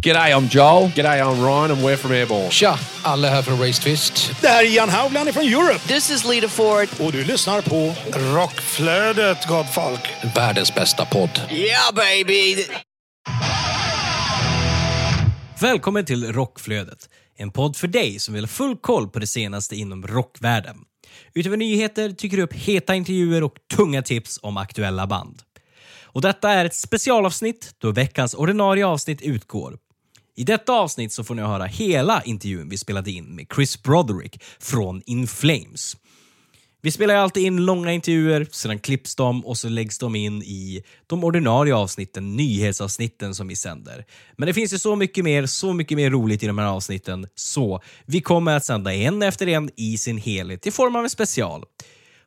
G'day, I'm Joel. G'day, I'm Ryan and we're from Airborne. Tja, alla här från Raised Fist. Det här är Jan Haugland från Europe. This is Lita Ford. Och du lyssnar på Rockflödet, gott folk. Världens bästa podd. Yeah, baby! Välkommen till Rockflödet. En podd för dig som vill ha full koll på det senaste inom rockvärlden. Utöver nyheter tycker du upp heta intervjuer och tunga tips om aktuella band. Och detta är ett specialavsnitt då veckans ordinarie avsnitt utgår. I detta avsnitt så får ni höra hela intervjun vi spelade in med Chris Broderick från In Flames. Vi spelar ju alltid in långa intervjuer, sedan klipps de och så läggs de in i de ordinarie avsnitten, nyhetsavsnitten som vi sänder. Men det finns ju så mycket mer, så mycket mer roligt i de här avsnitten, så vi kommer att sända en efter en i sin helhet i form av en special.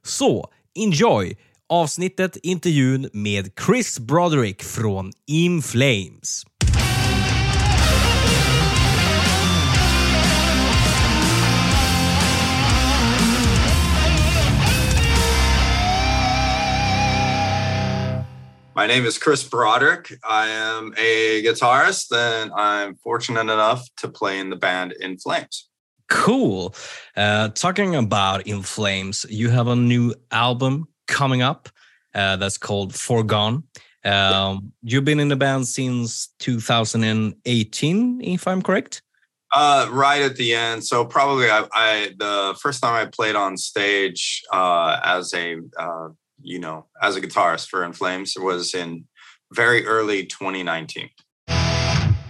Så, enjoy avsnittet intervjun med Chris Broderick från In Flames. My name is Chris Broderick. I am a guitarist and I'm fortunate enough to play in the band In Flames. Cool. Uh, talking about In Flames, you have a new album coming up uh, that's called Foregone. Um, you've been in the band since 2018, if I'm correct. Uh, right at the end. So probably I, I the first time I played on stage uh, as a uh, you know as a guitarist for In Flames was in very early 2019.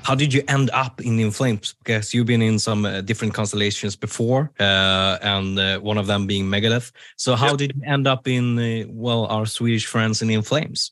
How did you end up in In Flames? Because you've been in some uh, different constellations before, uh, and uh, one of them being Megadeth. So how Yep. did you end up in uh, well our Swedish friends in In Flames?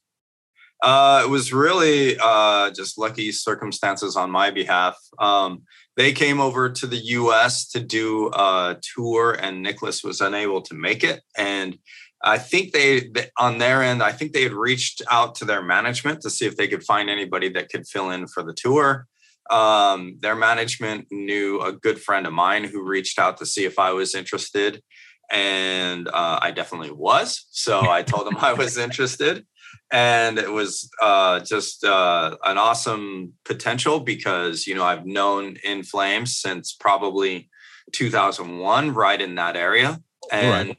Uh, it was really uh, just lucky circumstances on my behalf. Um, they came over to the U.S. to do a tour, and Niclas was unable to make it. And I think they, on their end, I think they had reached out to their management to see if they could find anybody that could fill in for the tour. Um, their management knew a good friend of mine who reached out to see if I was interested, and uh, I definitely was. So I told them I was interested and it was uh, just uh, an awesome potential because you know I've known In Flames since probably 2001, right in that area, and Right.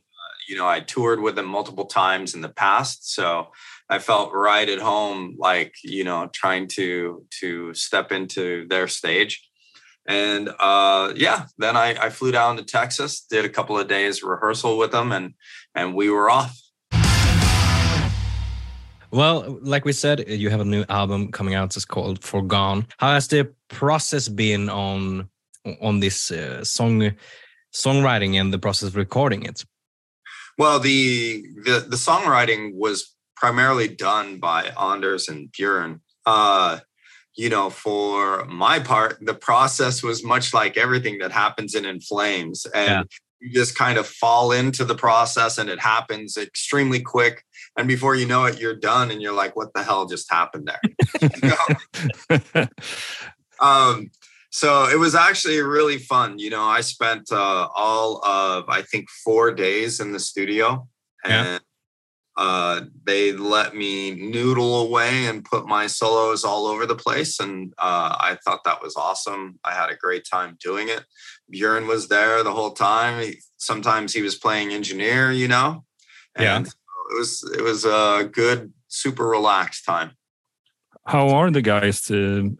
You know I toured with them multiple times in the past, so I felt right at home, like you know trying to to step into their stage. And uh, yeah, then I, I flew down to Texas, did a couple of days rehearsal with them, and and we were off. Well, like we said, you have a new album coming out. It's called Foregone. How has the process been on on this uh, song songwriting and the process of recording it? Well, the the the songwriting was primarily done by Anders and Björn. Uh, you know, for my part, the process was much like everything that happens in In Flames, and Yeah. you just kind of fall into the process, and it happens extremely quick. And before you know it, you're done, and you're like, "What the hell just happened there?" Um so it was actually really fun you know i spent uh all of i think four days in the studio Yeah. and uh they let me noodle away and put my solos all over the place and uh i thought that was awesome. I had a great time doing it. Bjorn was there the whole time. He, sometimes he was playing engineer you know? Yeah. and so it was it was a good super relaxed time. How are the guys to,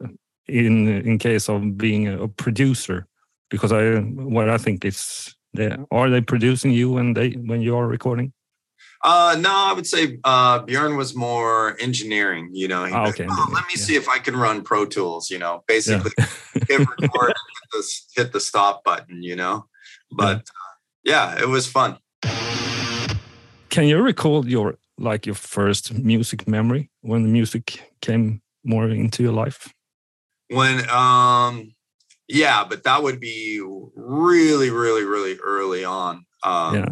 in in case of being a producer? Because I what I think is they, are they producing you when they when you are recording? Uh, no, I would say uh, Bjorn was more engineering. You know, Ah, okay, like, "Oh, let me yeah. see if I can run Pro Tools. You know, basically hit record and hit the, hit the stop button. You know, but uh, yeah, it was fun. Can you recall your like your first music memory when the music came more into your life? When um, yeah, but that would be really, really, really early on. Um, Yeah.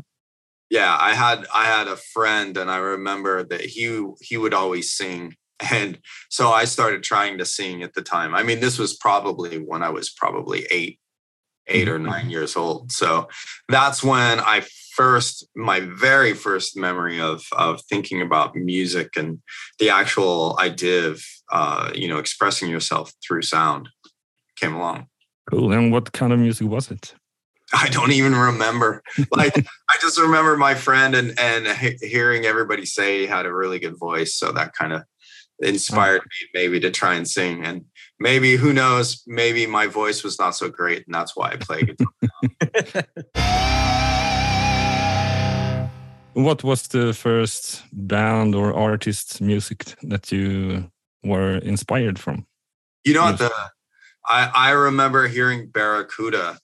yeah, I had I had a friend, and I remember that he he would always sing, and so I started trying to sing at the time. I mean, this was probably when I was probably eight, 8 or nine years old. So that's when I first, my very first memory of of thinking about music and the actual idea of uh, you know expressing yourself through sound. came along. Cool. And what kind of music was it? I don't even remember. Like I just remember my friend and and he- hearing everybody say he had a really good voice, so that kind of inspired me maybe to try and sing. And maybe who knows, maybe my voice was not so great, and that's why I play guitar. What was the first band or artist music that you were inspired from? You know, the I, I remember hearing Barracuda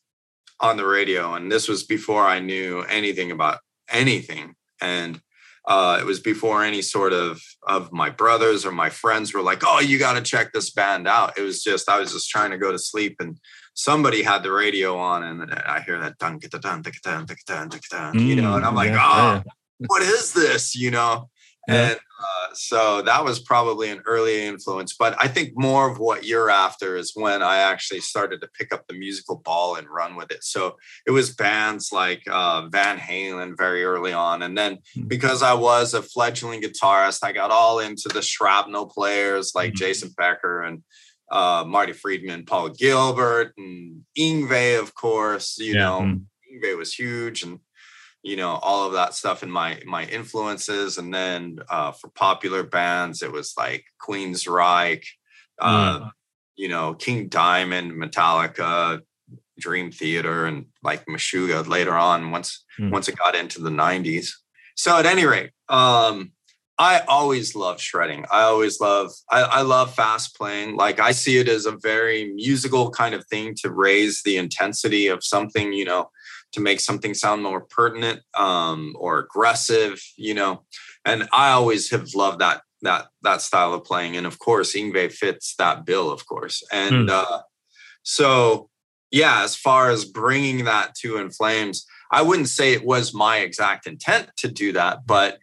on the radio, and this was before I knew anything about anything. And uh, it was before any sort of of my brothers or my friends were like, "Oh, you got to check this band out." It was just I was just trying to go to sleep, and somebody had the radio on, and I hear that dun dun dun dun dun dun dun, you know, mm, and I'm like, "Oh, what is this?" You know, Yeah. and uh, so that was probably an early influence. But I think more of what you're after is when I actually started to pick up the musical ball and run with it. So it was bands like uh, Van Halen very early on. And then Mm. because I was a fledgling guitarist, I got all into the shrapnel players like Mhm. Jason Becker and uh, Marty Friedman, Paul Gilbert, and Yngwie, of course. You Yeah. know. Yngwie was huge and you know all of that stuff in my my influences and then uh for popular bands it was like Queensrÿche uh you know king diamond metallica dream theater and like Meshuggah later on once Mm. once it got into the 90s so at any rate um I always love shredding. I always love I, I love fast playing. Like I see it as a very musical kind of thing to raise the intensity of something, you know, to make something sound more pertinent um, or aggressive, you know. And I always have loved that that that style of playing. And of course, Yngwie fits that bill, of course. And uh, so, yeah, as far as bringing that to In Flames, I wouldn't say it was my exact intent to do that, but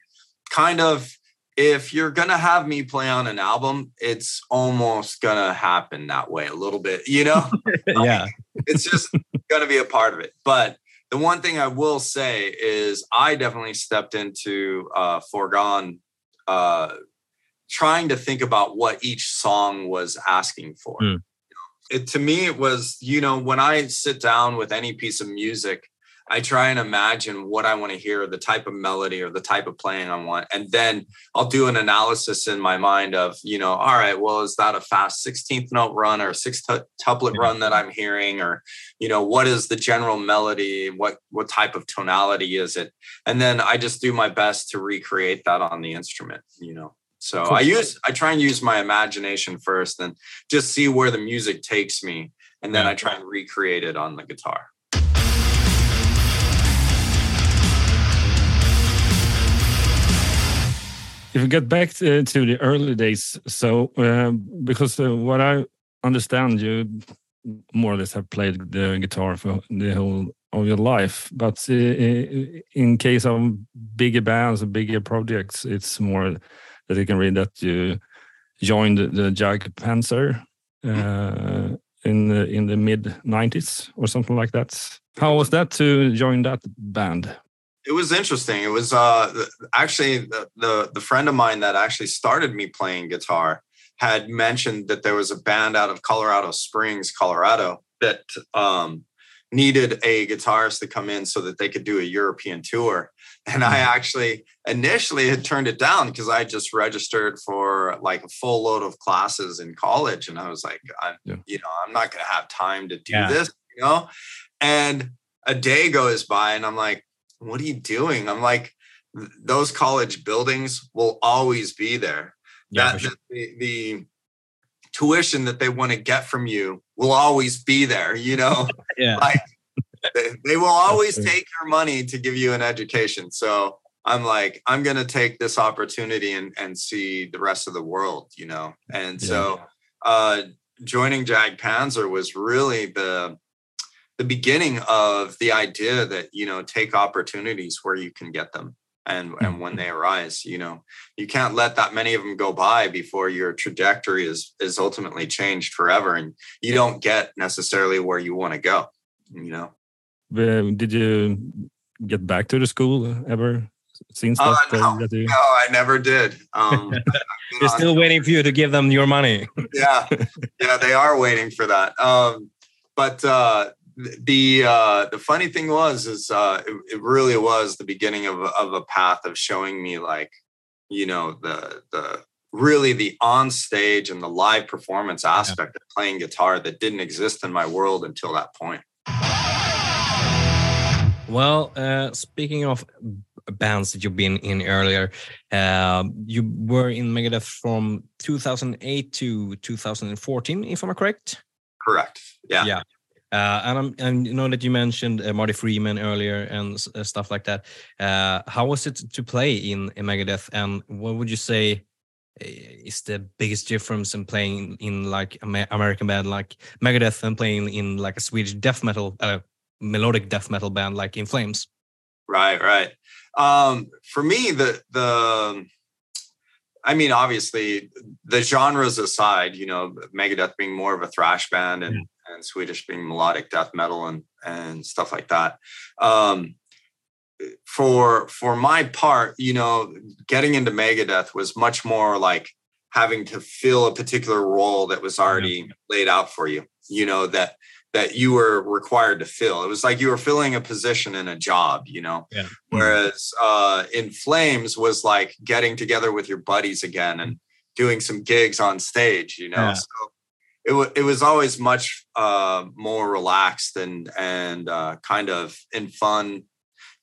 kind of if you're gonna have me play on an album, it's almost gonna happen that way a little bit, you know yeah. it's just going to be a part of it. But the one thing I will say is I definitely stepped into uh, foregone, uh, trying to think about what each song was asking for. Hmm. It, to me, it was, you know, when I sit down with any piece of music, I try and imagine what I want to hear, the type of melody or the type of playing I want. And then I'll do an analysis in my mind of, you know, all right, well, is that a fast 16th note run or a six tuplet run that I'm hearing? Or, you know, what is the general melody? What what type of tonality is it? And then I just do my best to recreate that on the instrument, you know. So I use I try and use my imagination first and just see where the music takes me. And then. I try and recreate it on the guitar. If we get back to, to the early days, so uh, because uh, what I understand, you more or less have played the guitar for the whole of your life. But uh, in case of bigger bands and bigger projects, it's more that you can read that you joined the Jag Panzer uh, in the in the mid '90s or something like that. How was that to join that band? It was interesting. It was uh actually the, the the friend of mine that actually started me playing guitar had mentioned that there was a band out of Colorado Springs, Colorado that um needed a guitarist to come in so that they could do a European tour. And I actually initially had turned it down because I just registered for like a full load of classes in college. And I was like, I'm, Yeah. you know, I'm not going to have time to do Yeah. this, you know? And a day goes by and I'm like, what are you doing? I'm like, those college buildings will always be there. Yeah, that sure. the, the tuition that they want to get from you will always be there, you know? Yeah. like they, they will always take your money to give you an education. So I'm like, I'm gonna take this opportunity and and see the rest of the world, you know. And so uh joining Jag Panzer was really the the beginning of the idea that you know take opportunities where you can get them and and when they arise you know you can't let that many of them go by before your trajectory is is ultimately changed forever and you don't get necessarily where you want to go you know Uh, did you get back to the school ever since Uh, that? no. that you- no i never did um They're on- still waiting for you to give them your money. yeah yeah, they are waiting for that. Um, but uh, the uh, the funny thing was is uh, it, it really was the beginning of a, of a path of showing me like you know the the really the on stage and the live performance aspect of playing guitar that didn't exist in my world until that point. Well, uh, speaking of bands that you've been in earlier, uh, you were in Megadeth from 2008 to 2014, if I'm correct. Correct. Yeah. Yeah. Uh, and I'm, and you know that you mentioned uh, Marty Friedman earlier and uh, stuff like that. Uh, how was it to play in, in Megadeth, and what would you say uh, is the biggest difference in playing in like Amer- American band like Megadeth and playing in like a Swedish death metal, uh, melodic death metal band like In Flames? Right, right. Um, for me, the the I mean, obviously, the genres aside, you know, Megadeth being more of a thrash band and, and Swedish being melodic death metal and and stuff like that. Um, for for my part, you know, getting into Megadeth was much more like having to fill a particular role that was already laid out for you. You know that that you were required to fill. It was like you were filling a position in a job. You know, Yeah. Whereas uh, in Flames was like getting together with your buddies again and doing some gigs on stage, you know. Yeah. So it was it was always much uh, more relaxed and and uh, kind of in fun,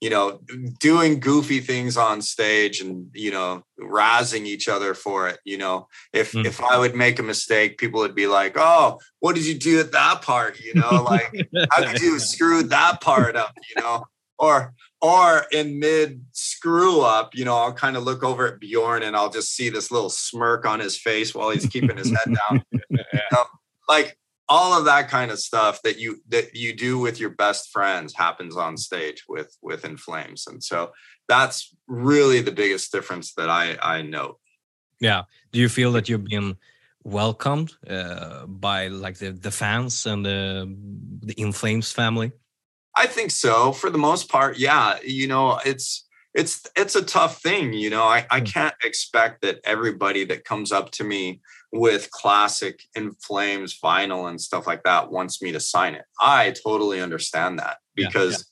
you know, doing goofy things on stage and you know razzing each other for it. You know, if Mm. if I would make a mistake, people would be like, "Oh, what did you do at that part?" You know, like how could you have screwed that part up you know or or in mid screw up you know i'll kind of look over at bjorn and i'll just see this little smirk on his face while he's keeping his head down You know, like all of that kind of stuff that you that you do with your best friends happens on stage with with in flames and so that's really the biggest difference that i i note Yeah. Do you feel that you've been welcomed uh, by like the, the fans and the the In Flames family? I think so for the most part. Yeah, you know, it's it's it's a tough thing. You know, I, I can't expect that everybody that comes up to me with classic in flames vinyl and stuff like that wants me to sign it. I totally understand that Yeah, because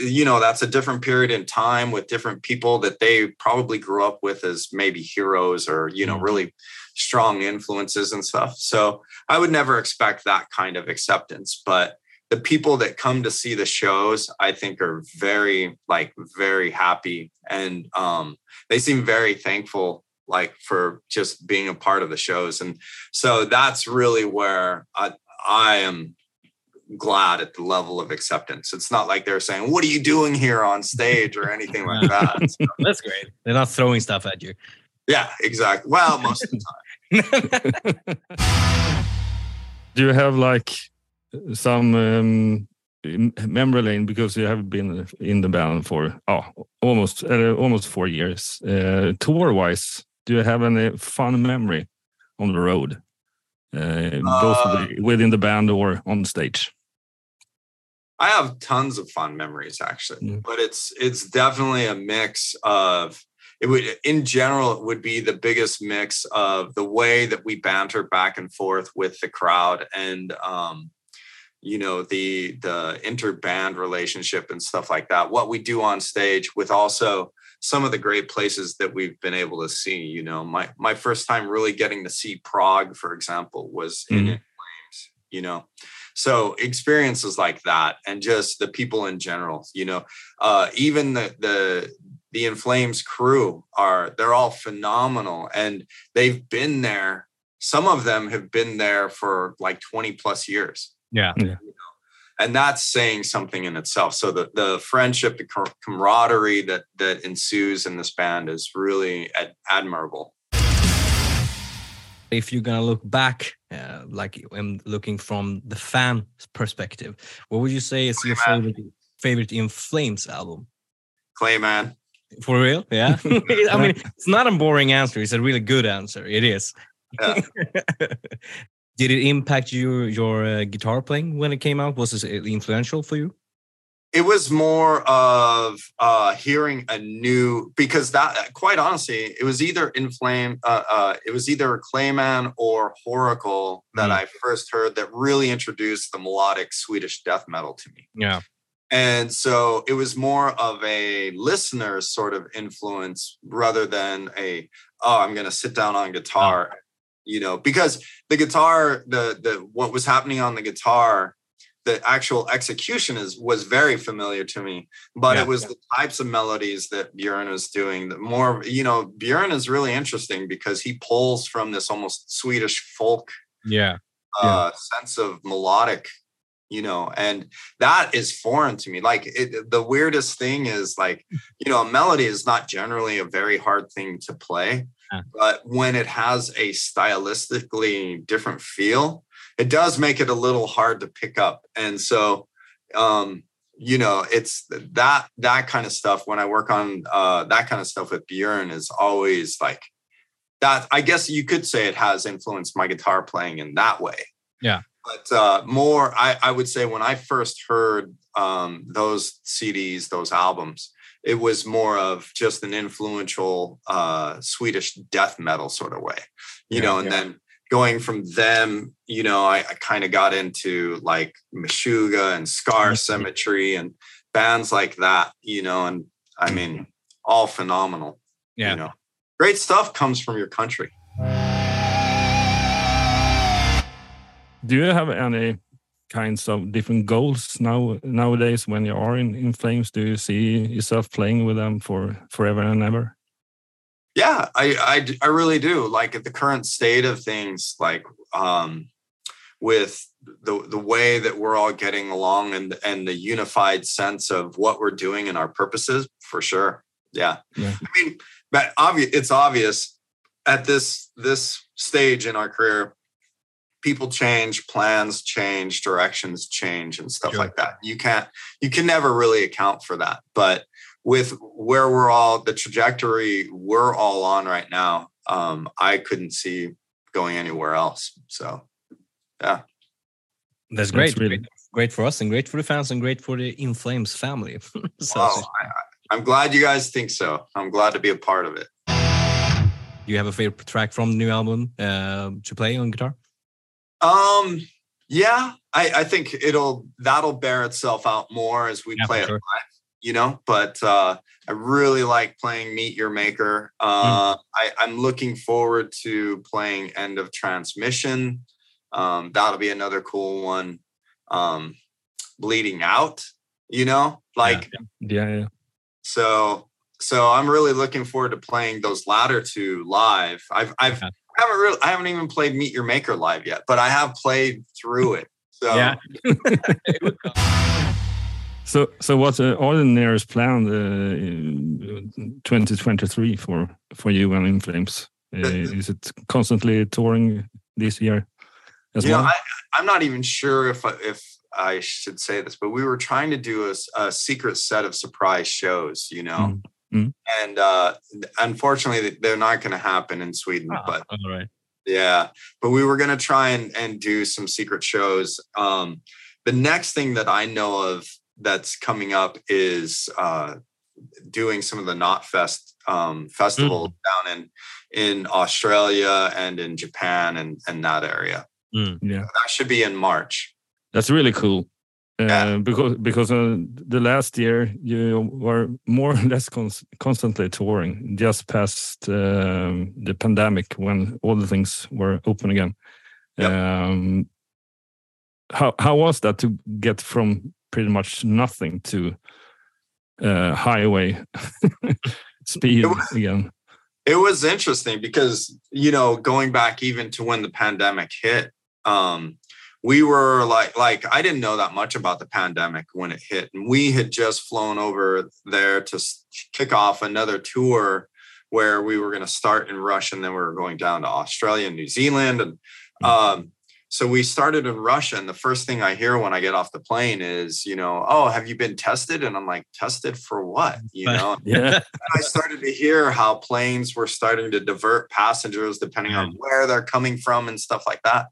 you know that's a different period in time with different people that they probably grew up with as maybe heroes or you know Mm. really strong influences and stuff. So I would never expect that kind of acceptance, but the people that come to see the shows i think are very like very happy and um they seem very thankful like for just being a part of the shows. And so that's really where i i am glad at the level of acceptance. It's not like they're saying what are you doing here on stage? or anything like that. So, That's great. They're not throwing stuff at you. yeah exactly well most of the time. Do you have like some um, lane because you have been in the band for oh almost uh, almost four years. Uh, tour wise, do you have any fun memory on the road, uh, both Uh, within the band or on stage? I have tons of fun memories actually, Mm. but it's it's definitely a mix of it would in general it would be the biggest mix of the way that we banter back and forth with the crowd and um you know the the interband relationship and stuff like that. What we do on stage with also some of the great places that we've been able to see you know my my first time really getting to see prague for example was in Mhm. In flames you know. So experiences like that and just the people in general you know. Uh even the the the in flames crew are they're all phenomenal and they've been there some of them have been there for like 20 plus years Yeah. Yeah. and that's saying something in itself so the the friendship the camaraderie that that ensues in this band is really ad- admirable If you're gonna look back, uh, like when looking from the fan perspective, what would you say is your Clayman. favorite favorite In Flames album? clayman For real? Yeah. I mean, it's not a boring answer. It's a really good answer. It is. Yeah. Did it impact your your uh, guitar playing when it came out? Was it influential for you? it was more of uh, hearing a new because that quite honestly it was either inflame uh, uh, it was either clayman or Whoracle that Mm. i first heard that really introduced the melodic swedish death metal to me Yeah. and so it was more of a listener sort of influence rather than a oh i'm going to sit down on guitar you know because the guitar the the what was happening on the guitar the actual execution is was very familiar to me but Yeah. it was the types of melodies that björn was doing the more you know björn is really interesting because he pulls from this almost swedish folk Yeah. uh, sense of melodic, you know, and that is foreign to me. Like it, the weirdest thing is like, you know, a melody is not generally a very hard thing to play, Yeah. but when it has a stylistically different feel, it does make it a little hard to pick up. And so, um, you know, it's that that kind of stuff. When I work on uh, that kind of stuff with Björn, is always like that. I guess you could say it has influenced my guitar playing in that way. Yeah. But uh, more, I, I would say when I first heard um, those CDs, those albums, it was more of just an influential uh, Swedish death metal sort of way, you Yeah, know, and yeah. then going from them, you know, I, I kind of got into like Meshuggah and Scar Mhm. Symmetry and bands like that, you know, and I mean, all phenomenal. Yeah. You know, great stuff comes from your country. Do you have any kinds of different goals now nowadays when you are in, in Flames? Do you see yourself playing with them for forever and ever? Yeah, I I really do. Like at the current state of things, like um, with the the way that we're all getting along and and the unified sense of what we're doing and our purposes, for sure. Yeah, Yeah. I mean, but obvious. It's obvious at this this stage in our career, people change, plans change, directions change, and stuff Sure. like that. You can't you can never really account for that, but with where we're all the trajectory we're all on right now um i couldn't see going anywhere else so yeah That's great. really- great. Great for us and great for the fans and great for the In Flames family. so, wow, I, I- i'm glad you guys think so i'm glad to be a part of it do you have a favorite track from the new album uh, to play on guitar? Um yeah i i think it'll that'll bear itself out more as we Yeah, play it sure. live you know but uh i really like playing meet your maker uh Mm. I, i'm looking forward to playing end of transmission um that'll be another cool one um bleeding out you know like Yeah, yeah. so so i'm really looking forward to playing those latter two live i've i've Yeah. I haven't really i haven't even played meet your maker live yet but i have played through it so Yeah. So, so what uh, are the nearest plan uh, in 2023 for for you and In Flames? Uh, is it constantly touring this year as you well? I, I'm not even sure if I- if I should say this, but we were trying to do a secret set of surprise shows, you know, Mm, mm. and uh, unfortunately, they're not going to happen in Sweden. Ah, But all right. yeah, but we were going to try and and do some secret shows. Um, the next thing that I know of that's coming up is uh, doing some of the Knotfest um, festivals down in in Australia and in Japan and and that area. Yeah, That should be in March. that's really cool. Uh, Yeah. Because because uh, the last year you were more or less cons constantly touring, just past um, the pandemic when all the things were open again. Yep. Um, how how was that to get from pretty much nothing to uh, highway speed It was- again? It was interesting because you know going back even to when the pandemic hit, um, we were like like I didn't know that much about the pandemic when it hit, and we had just flown over there to kick off another tour where we were going to start in Russia and then we were going down to Australia and New Zealand and um, so we started in Russia and the first thing I hear when I get off the plane is you know oh have you been tested? And I'm like tested for what? You know? Yeah, I started to hear how planes were starting to divert passengers depending on where they're coming from and stuff like that.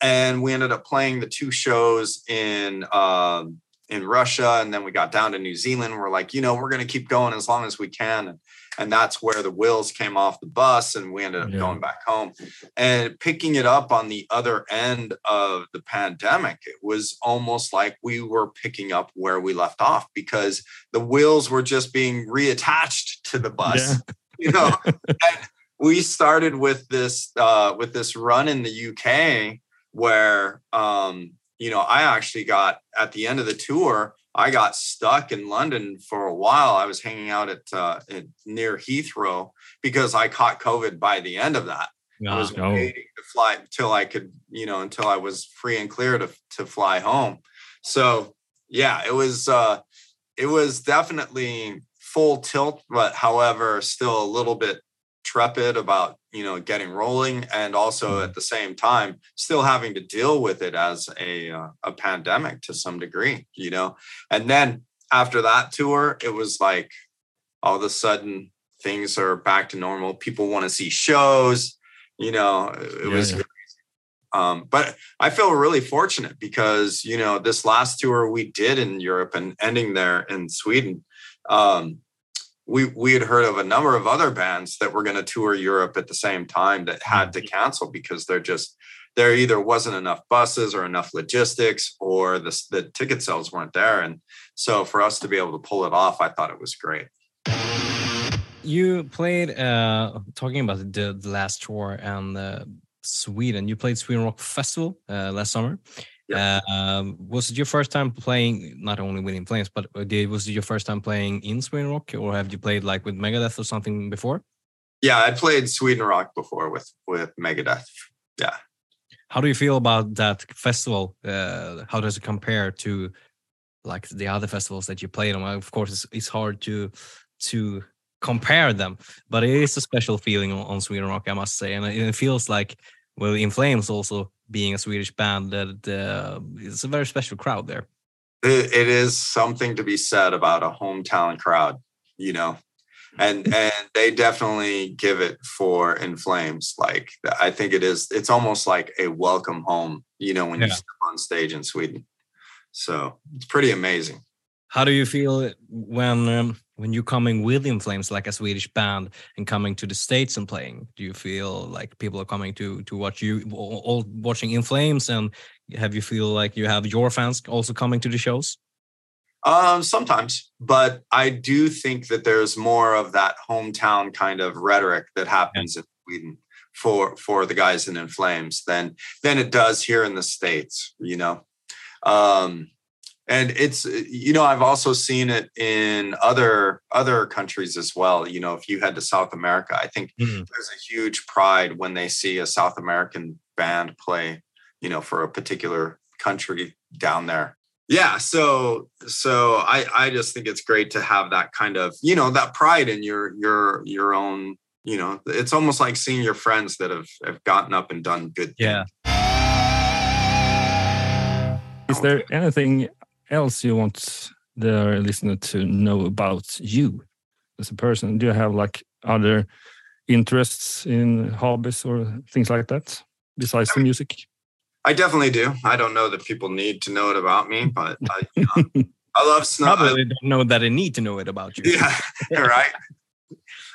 And we ended up playing the two shows in um, in Russia, and then we got down to New Zealand. We're like, you know, we're going to keep going as long as we can, and and that's where the wheels came off the bus, and we ended up Yeah. going back home. And picking it up on the other end of the pandemic, it was almost like we were picking up where we left off because the wheels were just being reattached to the bus. Yeah. You know, and we started with this uh, with this run in the UK where um, you know I actually got at the end of the tour I got stuck in London for a while. I was hanging out at, uh, at near Heathrow because I caught COVID by the end of that. I was Oh. waiting to fly until I could, you know, until I was free and clear to to fly home. So yeah, it was uh it was definitely full tilt, but however, still a little bit trepid about you know getting rolling and also at the same time still having to deal with it as a uh, a pandemic to some degree you know? And then after that tour it was like all of a sudden things are back to normal. People want to see shows you know? It Yeah, was yeah. um but i feel really fortunate because you know this last tour we did in europe and ending there in sweden um we we had heard of a number of other bands that were going to tour europe at the same time that had to cancel because they're just there either wasn't enough buses or enough logistics or the, the ticket sales weren't there and so for us to be able to pull it off i thought it was great You played, uh, talking about the, the last tour and uh, Sweden. You played Sweden Rock Festival uh, last summer. Um, was it your first time playing not only with In Flames, but uh, did, was it your first time playing in Sweden Rock, or have you played like with Megadeth or something before? yeah i played sweden rock before with with megadeth Yeah. How do you feel about that festival? Uh, how does it compare to like the other festivals that you played on? Well, Of course, it's, it's hard to to compare them, but it is a special feeling on, on Sweden Rock, I must say, and it, it feels like well, In Flames also being a Swedish band, that uh, it's a very special crowd there. it, is something to be said about a hometown crowd you know and and they definitely give it for in flames like i think it is it's almost like a welcome home you know when you Yeah. step on stage in sweden so it's pretty amazing How do you feel when um, when you're coming with In Flames, like a Swedish band, and coming to the states and playing? Do you feel like people are coming to to watch you, all watching In Flames, and have you feel like you have your fans also coming to the shows? Um, sometimes, but I do think that there's more of that hometown kind of rhetoric that happens in Sweden for for the guys in In Flames than than it does here in the states. You know, um, and it's you know I've also seen it in other other countries as well. You know, if you head to South America, I think Mhm. there's a huge pride when they see a South American band play. You know, for a particular country down there yeah so so i i just think it's great to have that kind of you know that pride in your your your own you know it's almost like seeing your friends that have have gotten up and done good Yeah. Is there anything else you want the listener to know about you as a person? Do you have like other interests in hobbies or things like that besides the music? i definitely do i don't know that people need to know it about me but i you know, i love snow I- Probably don't know that they need to know it about you. yeah right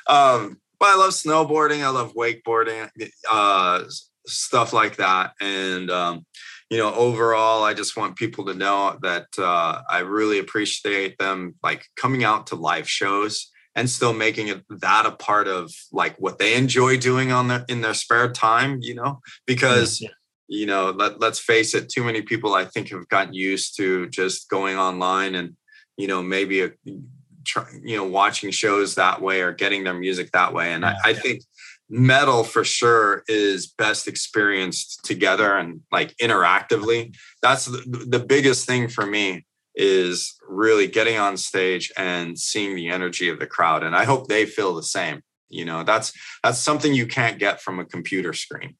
um but i love snowboarding i love wakeboarding uh stuff like that and um you know overall i just want people to know that uh i really appreciate them like coming out to live shows and still making it that a part of like what they enjoy doing on their in their spare time you know? Because Yeah. you know let, let's face it too many people i think have gotten used to just going online and you know maybe a, you know watching shows that way or getting their music that way. And I, I think metal for sure is best experienced together and like interactively. That's the, the biggest thing for me is really getting on stage and seeing the energy of the crowd and i hope they feel the same. You know that's that's something you can't get from a computer screen